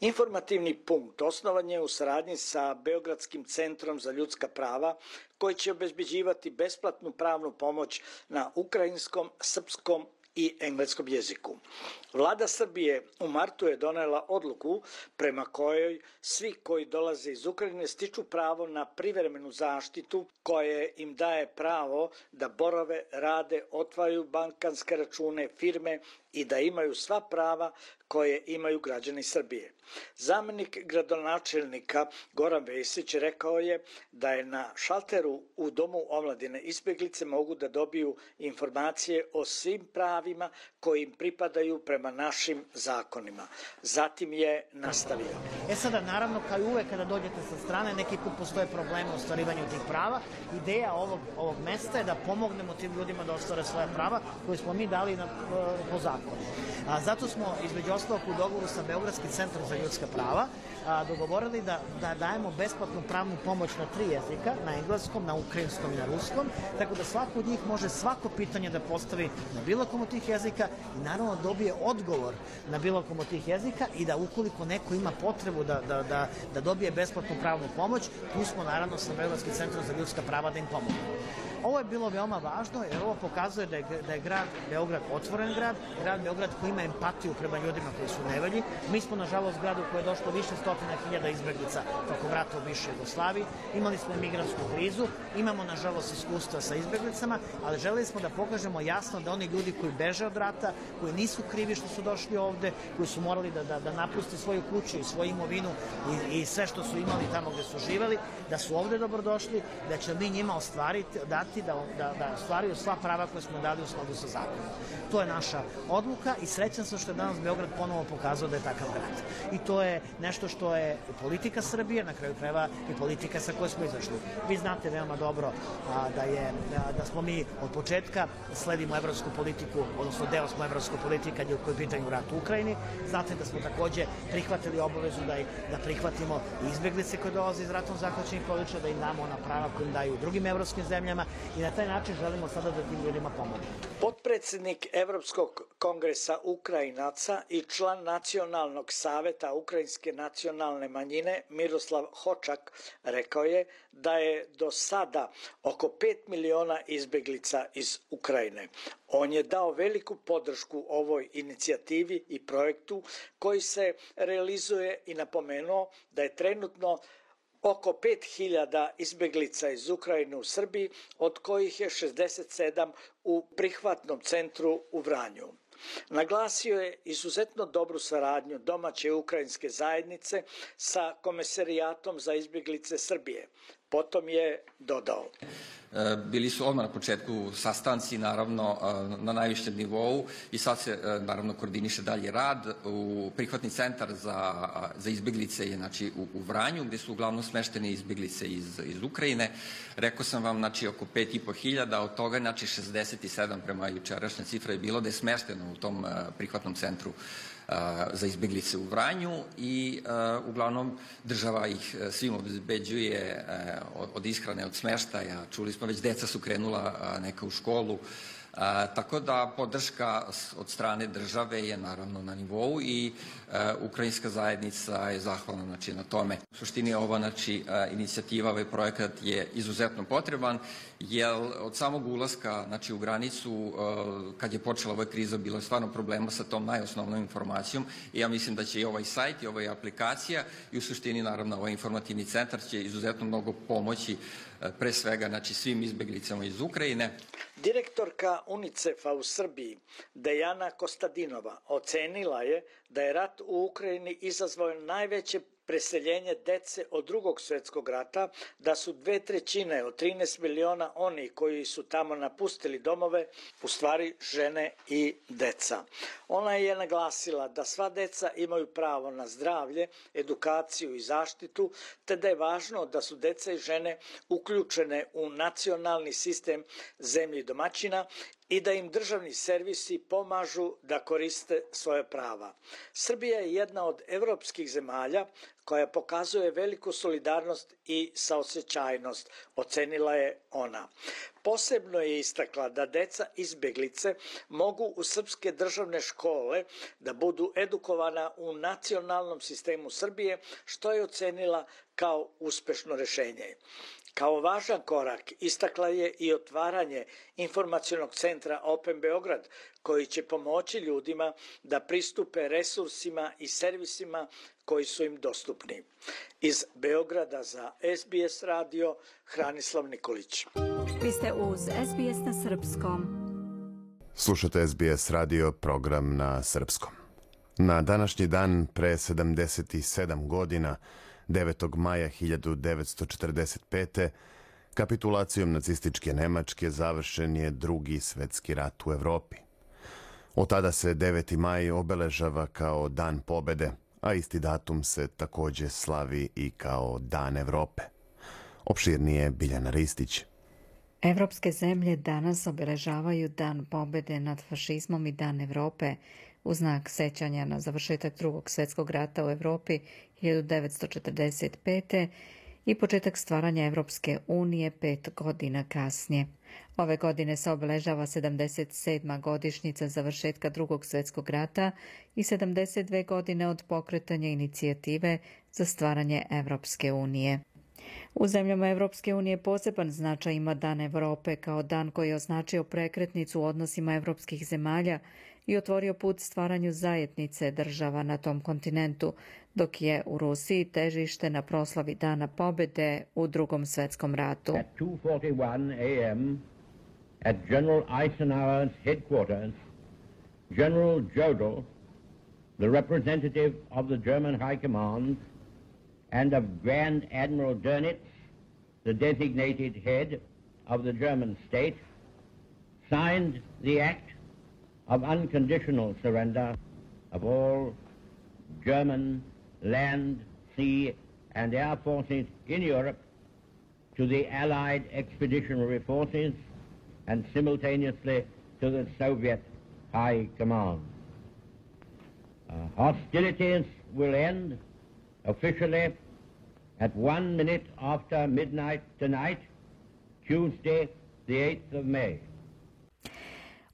Informativni punkt osnovan je u saradnji sa Beogradskim centrom za ljudska prava koji će obezbeđivati besplatnu pravnu pomoć na ukrajinskom, srpskom i engleskom jeziku. Vlada Srbije u martu je donela odluku prema kojoj svi koji dolaze iz Ukrajine stiču pravo na privremenu zaštitu koje im daje pravo da borave, rade, otvaraju bankanske račune, firme i da imaju sva prava koje imaju građani Srbije. Zamenik gradonačelnika Goran Vesić rekao je da je na šalteru u Domu omladine izbjeglice mogu da dobiju informacije o svim pravima koji im pripadaju prema našim zakonima. Zatim je nastavio. E sada, naravno, kao i uvek kada dođete sa strane, neki put postoje probleme u ostvarivanju tih prava. Ideja ovog, ovog mesta je da pomognemo tim ljudima da ostvare svoje prava koje smo mi dali na, po zakonu. A, zato smo, između ostalog, u dogovoru sa Beogradskim centrom za ljudska prava a, dogovorili da, da dajemo besplatnu pravnu pomoć na tri jezika, na engleskom, na ukrajinskom i na ruskom, tako da svako od njih može svako pitanje da postavi na bilo kom od tih jezika i naravno dobije odgovor na bilo kom od tih jezika i da ukoliko neko ima potrebu da, da, da, da dobije besplatnu pravnu pomoć, tu smo naravno sa Beogradskim centrom za ljudska prava da im pomognemo. Ovo je bilo veoma važno jer ovo pokazuje da je, da je grad Beograd otvoren grad, grad Beograd koji ima empatiju prema ljudima koji su nevelji. Mi smo, nažalost, gradu koji je došlo više stotina hiljada izbeglica tokom rata u bivšoj Jugoslaviji. Imali smo migransku krizu, imamo, nažalost, iskustva sa izbeglicama, ali želeli smo da pokažemo jasno da oni ljudi koji beže od rata, koji nisu krivi što su došli ovde, koji su morali da, da, da napuste svoju kuću i svoju imovinu i, i sve što su imali tamo gde su živeli, da su ovde dobrodošli, da će mi njima ostvariti, dati da, da, da ostvaruju sva prava koje smo dali u skladu sa zakonom. To je naša odluka i srećan sam što je danas Beograd ponovo pokazao da je takav grad. I to je nešto što je politika Srbije, na kraju krajeva i politika sa kojoj smo izašli. Vi znate veoma dobro a, da, je, da, da smo mi od početka sledimo evropsku politiku, odnosno deo smo evropsku politike kad je u pitanju rat u Ukrajini. Znate da smo takođe prihvatili obavezu da, da prihvatimo izbeglice koje dolaze iz ratom zahvaćenih područja, da im damo ona prava koje im daju drugim evropskim zemljama i na taj način želimo sada da tim ljudima pomognemo. Potpredsednik Evropskog kongresa Ukrajinaca i član Nacionalnog saveta Ukrajinske nacionalne manjine Miroslav Hočak rekao je da je do sada oko 5 miliona izbeglica iz Ukrajine. On je dao veliku podršku ovoj inicijativi i projektu koji se realizuje i napomenuo da je trenutno oko 5000 izbeglica iz Ukrajine u Srbiji, od kojih je 67 u prihvatnom centru u Vranju. Naglasio je izuzetno dobru saradnju domaće ukrajinske zajednice sa Komesarijatom za izbjeglice Srbije. Potom je dodao. E, bili su odmah na početku sastanci, naravno, e, na najvišem nivou i sad se, e, naravno, koordiniše dalje rad. U prihvatni centar za, za izbjeglice je, znači, u, u Vranju, gde su uglavnom smeštene izbjeglice iz, iz Ukrajine. Rekao sam vam, znači, oko 5,5 hiljada, od toga, znači, 67 prema jučerašnja cifra je bilo da je smešteno u tom prihvatnom centru za izbjeglice u Vranju i uglavnom država ih svim obezbeđuje od, ishrane, od smeštaja. Čuli smo već, deca su krenula neka u školu, tako da podrška od strane države je naravno na nivou i a, ukrajinska zajednica je zahvalna znači, na tome. U suštini ova znači, a, inicijativa, ovaj projekat je izuzetno potreban, jer od samog ulaska znači, u granicu, kad je počela ova kriza, bilo je stvarno problema sa tom najosnovnom informacijom i ja mislim da će i ovaj sajt i ova aplikacija i u suštini naravno ovaj informativni centar će izuzetno mnogo pomoći pre svega znači, svim izbeglicama iz Ukrajine. Direktorka UNICEF-a u Srbiji, Dejana Kostadinova, ocenila je da je rat u Ukrajini izazvao najveće preseljenje dece od drugog svetskog rata, da su dve trećine od 13 miliona oni koji su tamo napustili domove, u stvari žene i deca. Ona je naglasila da sva deca imaju pravo na zdravlje, edukaciju i zaštitu, te da je važno da su deca i žene uključene u nacionalni sistem zemlji domaćina i da im državni servisi pomažu da koriste svoje prava. Srbija je jedna od evropskih zemalja koja pokazuje veliku solidarnost i saosećajnost, ocenila je ona. Posebno je istakla da deca izbeglice mogu u srpske državne škole da budu edukovana u nacionalnom sistemu Srbije, što je ocenila kao uspešno rešenje. Kao važan korak istakla je i otvaranje informacionog centra Open Beograd, koji će pomoći ljudima da pristupe resursima i servisima koji su im dostupni. Iz Beograda za SBS radio Hranislav Nikolić. Vi ste uz SBS na Srpskom. Slušate SBS radio program na Srpskom. Na današnji dan pre 77 godina 9. maja 1945. kapitulacijom nacističke Nemačke završen je drugi svetski rat u Evropi. Od tada se 9. maj obeležava kao dan pobede, a isti datum se takođe slavi i kao Dan Evrope. Opširnije Biljana Ristić. Evropske zemlje danas obeležavaju Dan pobede nad fašizmom i Dan Evrope u znak sećanja na završetak drugog svetskog rata u Evropi 1945. i početak stvaranja Evropske unije pet godina kasnije. Ove godine se obeležava 77. godišnjica završetka drugog svetskog rata i 72 godine od pokretanja inicijative za stvaranje Evropske unije. U zemljama Evropske unije poseban značaj ima Dan Evrope kao dan koji je označio prekretnicu u odnosima evropskih zemalja i otvorio put stvaranju zajednice država na tom kontinentu, dok je u Rusiji težište na proslavi Dana pobede u drugom svetskom ratu. At 2.41 a.m. at General Eisenhower's headquarters, General Jodl, the representative of the German High Command, and of Grand Admiral Dönitz, the designated head of the German state, signed the act of unconditional surrender of all German land, sea, and air forces in Europe to the Allied expeditionary forces and simultaneously to the Soviet High Command. Uh, hostilities will end officially at one minute after midnight tonight, Tuesday, the 8th of May.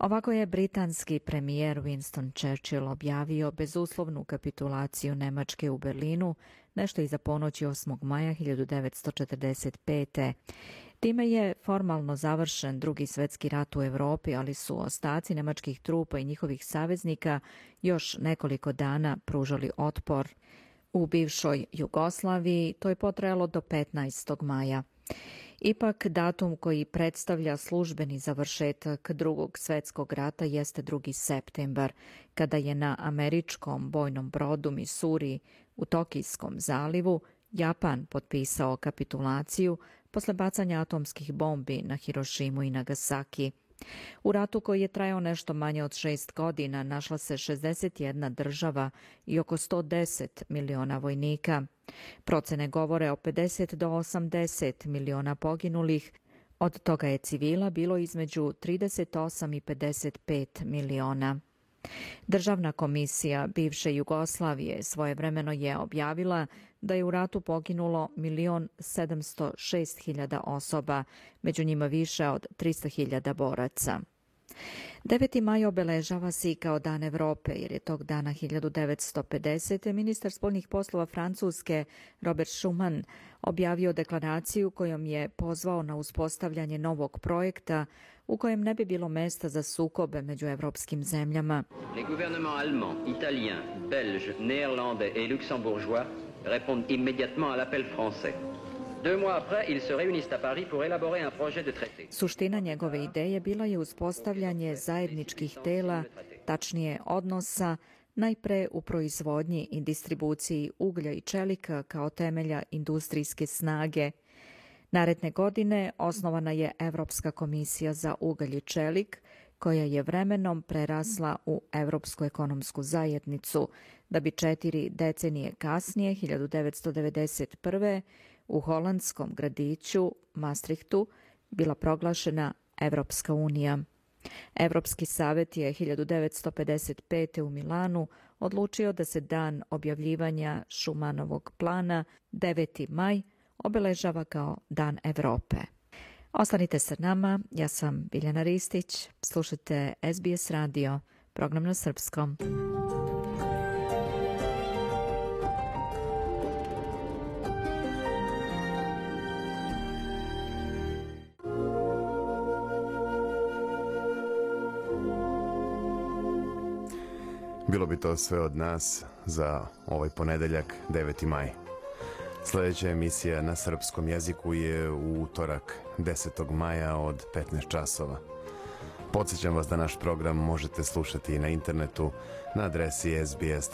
Ovako je britanski premijer Winston Churchill objavio bezuslovnu kapitulaciju Nemačke u Berlinu nešto iza ponoći 8. maja 1945. Time je formalno završen drugi svetski rat u Evropi, ali su ostaci nemačkih trupa i njihovih saveznika još nekoliko dana pružali otpor. U bivšoj Jugoslaviji to je potrajalo do 15. maja. Ipak datum koji predstavlja službeni završetak drugog svetskog rata jeste 2. septembar, kada je na američkom bojnom brodu Misuri u Tokijskom zalivu Japan potpisao kapitulaciju posle bacanja atomskih bombi na Hirošimu i Nagasaki. U ratu koji je trajao nešto manje od šest godina našla se 61 država i oko 110 miliona vojnika. Procene govore o 50 do 80 miliona poginulih, od toga je civila bilo između 38 i 55 miliona. Državna komisija bivše Jugoslavije svojevremeno je objavila da je u ratu poginulo milion 706 hiljada osoba, među njima više od 300 hiljada boraca. 9. maj obeležava se i kao Dan Evrope, jer je tog dana 1950. ministar spoljnih poslova Francuske Robert Schuman objavio deklaraciju kojom je pozvao na uspostavljanje novog projekta u kojem ne bi bilo mesta za sukobe među evropskim zemljama. Les gouvernements allemand, italien, belge, néerlandais et luxembourgeois répondent immédiatement à l'appel français. Deux mois après, ils se réunissent à Paris pour élaborer un projet de traité. Suština njegove ideje bila je uspostavljanje zajedničkih tela, tačnije odnosa, najpre u proizvodnji i distribuciji uglja i čelika kao temelja industrijske snage. Naredne godine osnovana je Evropska komisija za ugalj i čelik, koja je vremenom prerasla u Evropsku ekonomsku zajednicu, da bi četiri decenije kasnije, 1991 u holandskom gradiću Maastrichtu bila proglašena Evropska unija. Evropski savet je 1955. u Milanu odlučio da se dan objavljivanja Šumanovog plana 9. maj obeležava kao Dan Evrope. Ostanite sa nama, ja sam Biljana Ristić, slušate SBS radio, program na srpskom. Bilo bi to sve od nas za ovaj ponedeljak 9. maj. Sljedeća emisija na srpskom jeziku je u utorak 10. maja od 15 časova. Podsjećam vas da naš program možete slušati i na internetu na adresi sbs.com.au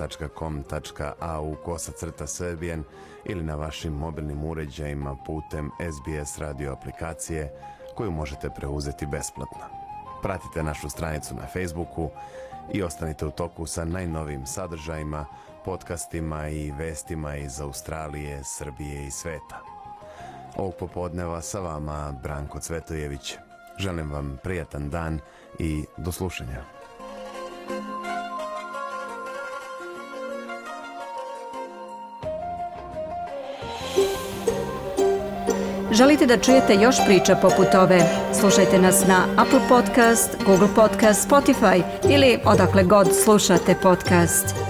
kosacrta srbijen ili na vašim mobilnim uređajima putem SBS radio aplikacije koju možete preuzeti besplatno. Pratite našu stranicu na Facebooku i ostanite u toku sa najnovim sadržajima, podcastima i vestima iz Australije, Srbije i sveta. Ovog popodneva sa vama Branko Cvetojević. Želim vam prijatan dan i do slušanja. Želite da čujete još priča poput ove? Slušajte nas na Apple Podcast, Google Podcast, Spotify ili odakle god slušate podcast.